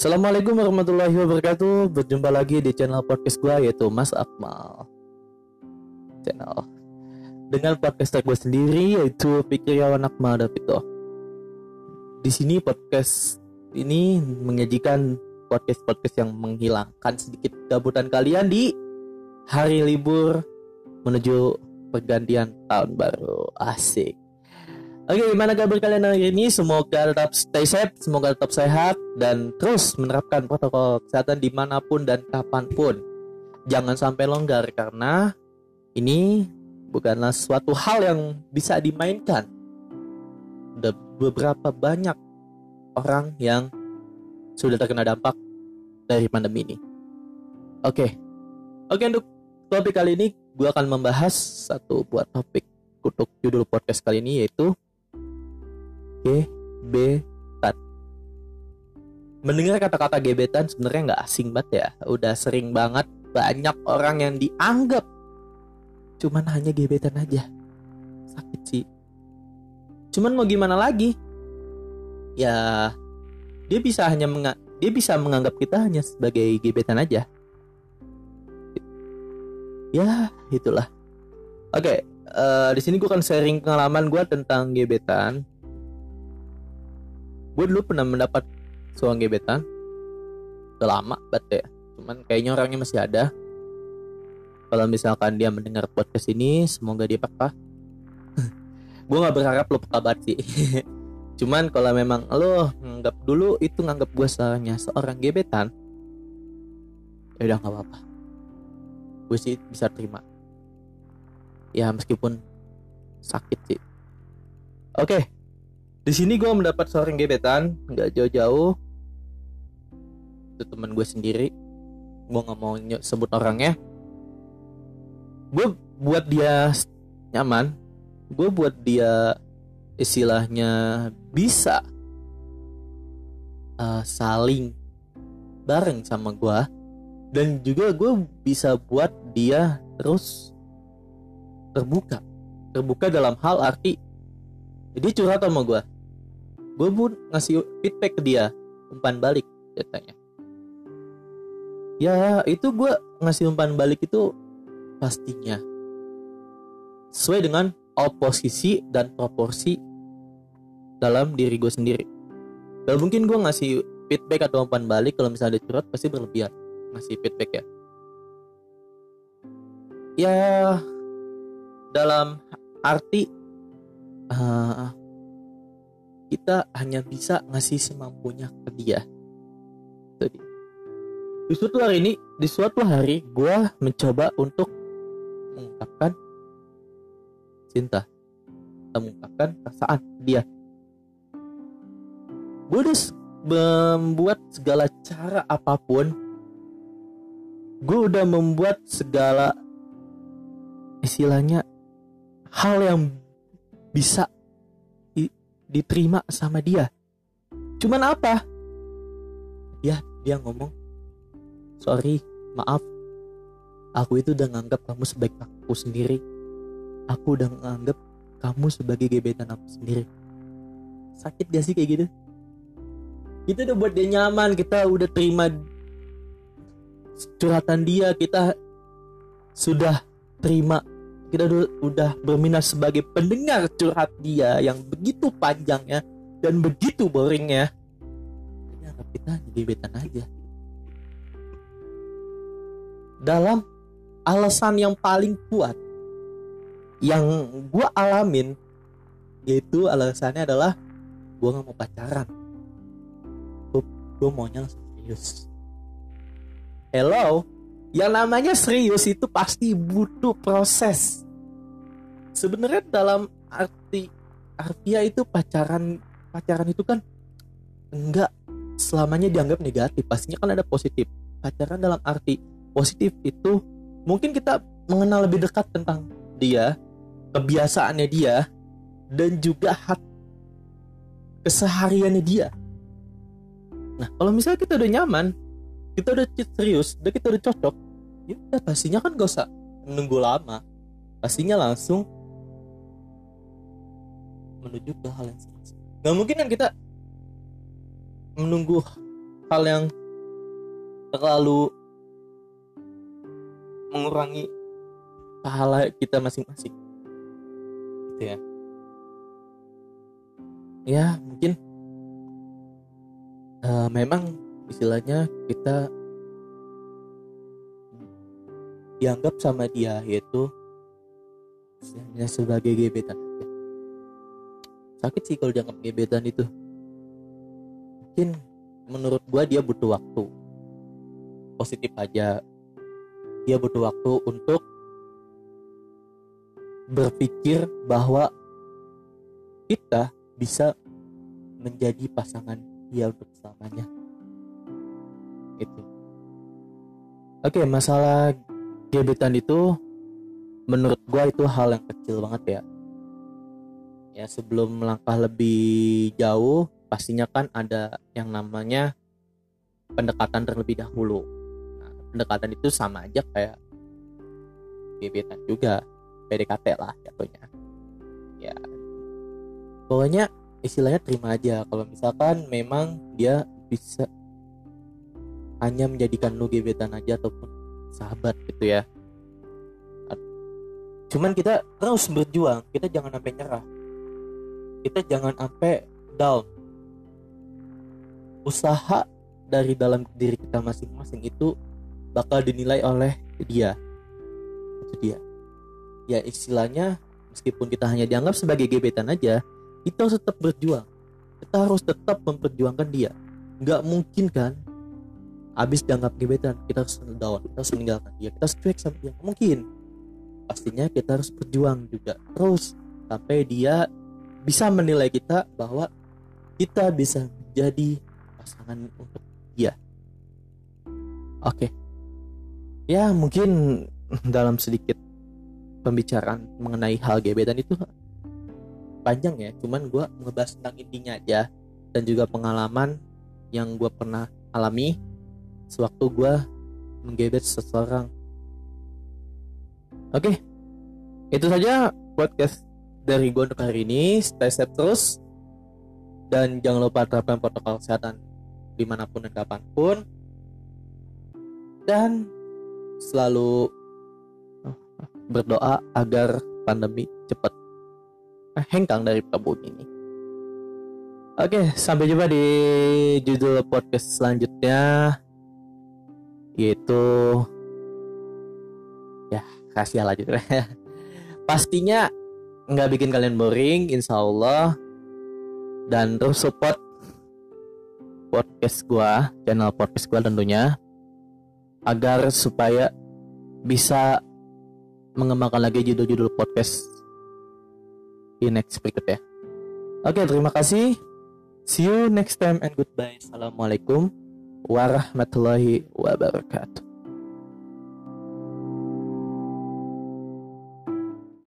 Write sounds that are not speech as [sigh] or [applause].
Assalamualaikum warahmatullahi wabarakatuh. Berjumpa lagi di channel podcast gue yaitu Mas Akmal. Channel. Dengan podcast gue sendiri yaitu Fikriawan Akmal Davito Di sini podcast ini menyajikan podcast-podcast yang menghilangkan sedikit gabutan kalian di hari libur menuju pergantian tahun baru. Asik Oke, gimana kabar kalian hari ini? Semoga tetap stay safe, semoga tetap sehat, dan terus menerapkan protokol kesehatan di mana pun dan kapan pun. Jangan sampai longgar, karena ini bukanlah suatu hal yang bisa dimainkan. Ada beberapa banyak orang yang sudah terkena dampak dari pandemi ini. Oke, oke untuk topik kali ini, gue akan membahas satu buat topik untuk judul podcast kali ini yaitu gebetan. Mendengar kata-kata gebetan sebenarnya nggak asing banget ya. Udah sering banget banyak orang yang dianggap cuman hanya gebetan aja. Sakit sih. Cuman mau gimana lagi? Ya dia bisa hanya dia bisa menganggap kita hanya sebagai gebetan aja. Ya, itulah. Oke, okay, uh, di sini gue akan sharing pengalaman gue tentang gebetan gue dulu pernah mendapat seorang gebetan. Udah lama ya. Cuman kayaknya orangnya masih ada. Kalau misalkan dia mendengar podcast ini semoga dia peka. [laughs] Gue nggak berharap lo peka banget sih. [laughs] Cuman kalau memang lo nganggap dulu itu nganggap gue seharusnya seorang gebetan ya udah nggak apa-apa. Gue sih bisa terima. Ya meskipun sakit sih. Oke. okay. Di sini gue mendapat seorang gebetan, nggak jauh-jauh. Itu teman gue sendiri. Gue nggak mau sebut orangnya. Gue buat dia nyaman. Gue buat dia istilahnya bisa uh, saling bareng sama gue dan juga gue bisa buat dia terus terbuka terbuka dalam hal arti jadi curhat sama gue gue pun ngasih feedback ke dia umpan balik katanya. Ya itu gue ngasih umpan balik itu pastinya sesuai dengan oposisi dan proporsi dalam diri gue sendiri. Gak mungkin gue ngasih feedback atau umpan balik kalau misalnya ada curhat pasti berlebihan ngasih feedback ya. Ya dalam arti uh, kita hanya bisa ngasih semampunya ke dia. Jadi, di suatu hari ini, di suatu hari, gue mencoba untuk mengungkapkan cinta, mengungkapkan perasaan dia. Gue udah membuat segala cara apa pun. Gue udah membuat segala istilahnya hal yang bisa diterima sama dia. Cuman apa? Ya, dia ngomong, sorry, maaf. Aku itu udah nganggap kamu sebagai aku sendiri. Aku udah nganggap kamu sebagai gebetan aku sendiri. Sakit gak sih kayak gitu? Kita udah buat dia nyaman, kita udah terima curhatan dia, kita sudah terima kita udah berminat sebagai pendengar curhat dia yang begitu panjangnya dan begitu boringnya ya. Kita gebetan aja. Dalam alasan yang paling kuat yang gue alamin yaitu alasannya adalah gue gak mau pacaran. Gue maunya serius. Hello yang namanya serius itu pasti butuh proses. Sebenarnya dalam arti artia itu pacaran pacaran itu kan enggak selamanya dianggap negatif. Pastinya kan ada positif. Pacaran dalam arti positif itu mungkin kita mengenal lebih dekat tentang dia kebiasaannya dia dan juga hak kesehariannya dia. Nah kalau misalnya kita udah nyaman kita udah serius udah kita udah cocok ya udah pastinya kan gak usah menunggu lama. Pastinya langsung menuju ke hal yang serius nggak mungkin kan kita menunggu hal yang terlalu mengurangi pahala kita masing-masing. Gitu ya. Ya mungkin uh, memang istilahnya kita dianggap sama dia yaitu istilahnya sebagai gebetan. Sakit sih kalau dianggap gebetan itu. Mungkin menurut gua dia butuh waktu. Positif aja. Dia butuh waktu untuk berpikir bahwa kita bisa menjadi pasangan dia untuk selamanya itu oke masalah gebetan itu menurut gua itu hal yang kecil banget ya. Ya sebelum melangkah lebih jauh pastinya kan ada yang namanya pendekatan terlebih dahulu. Nah, pendekatan itu sama aja kayak gebetan juga PDKT lah jatuhnya. Ya. Pokoknya istilahnya terima aja. Kalau misalkan memang dia bisa hanya menjadikan lu gebetan aja ataupun sahabat gitu ya. Cuman kita terus berjuang. Kita jangan sampai nyerah. Kita jangan sampai down. Usaha dari dalam diri kita masing-masing itu bakal dinilai oleh dia. Itu dia. Ya istilahnya meskipun kita hanya dianggap sebagai gebetan aja kita harus tetap berjuang. Kita harus tetap memperjuangkan dia. Nggak mungkin kan habis dianggap gebetan kita harus down kita harus meninggalkan dia kita cuek sama dia mungkin pastinya kita harus berjuang juga terus sampai dia bisa menilai kita bahwa kita bisa menjadi pasangan untuk dia. Oke. Okay. Ya, mungkin dalam sedikit pembicaraan mengenai hal gebetan itu panjang ya, cuman gue ngebahas tentang intinya aja dan juga pengalaman yang gue pernah alami sewaktu gue menggebet seseorang. Oke, okay. itu saja podcast dari gue untuk hari ini. Stay safe terus dan jangan lupa terapkan protokol kesehatan di mana pun dan kapan pun dan selalu berdoa agar pandemi cepat hengkang dari bumi ini. Oke, sampai jumpa di judul podcast selanjutnya yaitu ya kasih aja [laughs] Pastinya nggak bikin kalian boring, insya Allah. Dan terus support podcast gua, channel podcast gua tentunya agar supaya bisa mengembangkan lagi judul-judul podcast di next berikut ya. Oke, terima kasih. See you next time and goodbye. Assalamualaikum warahmatullahi wabarakatuh.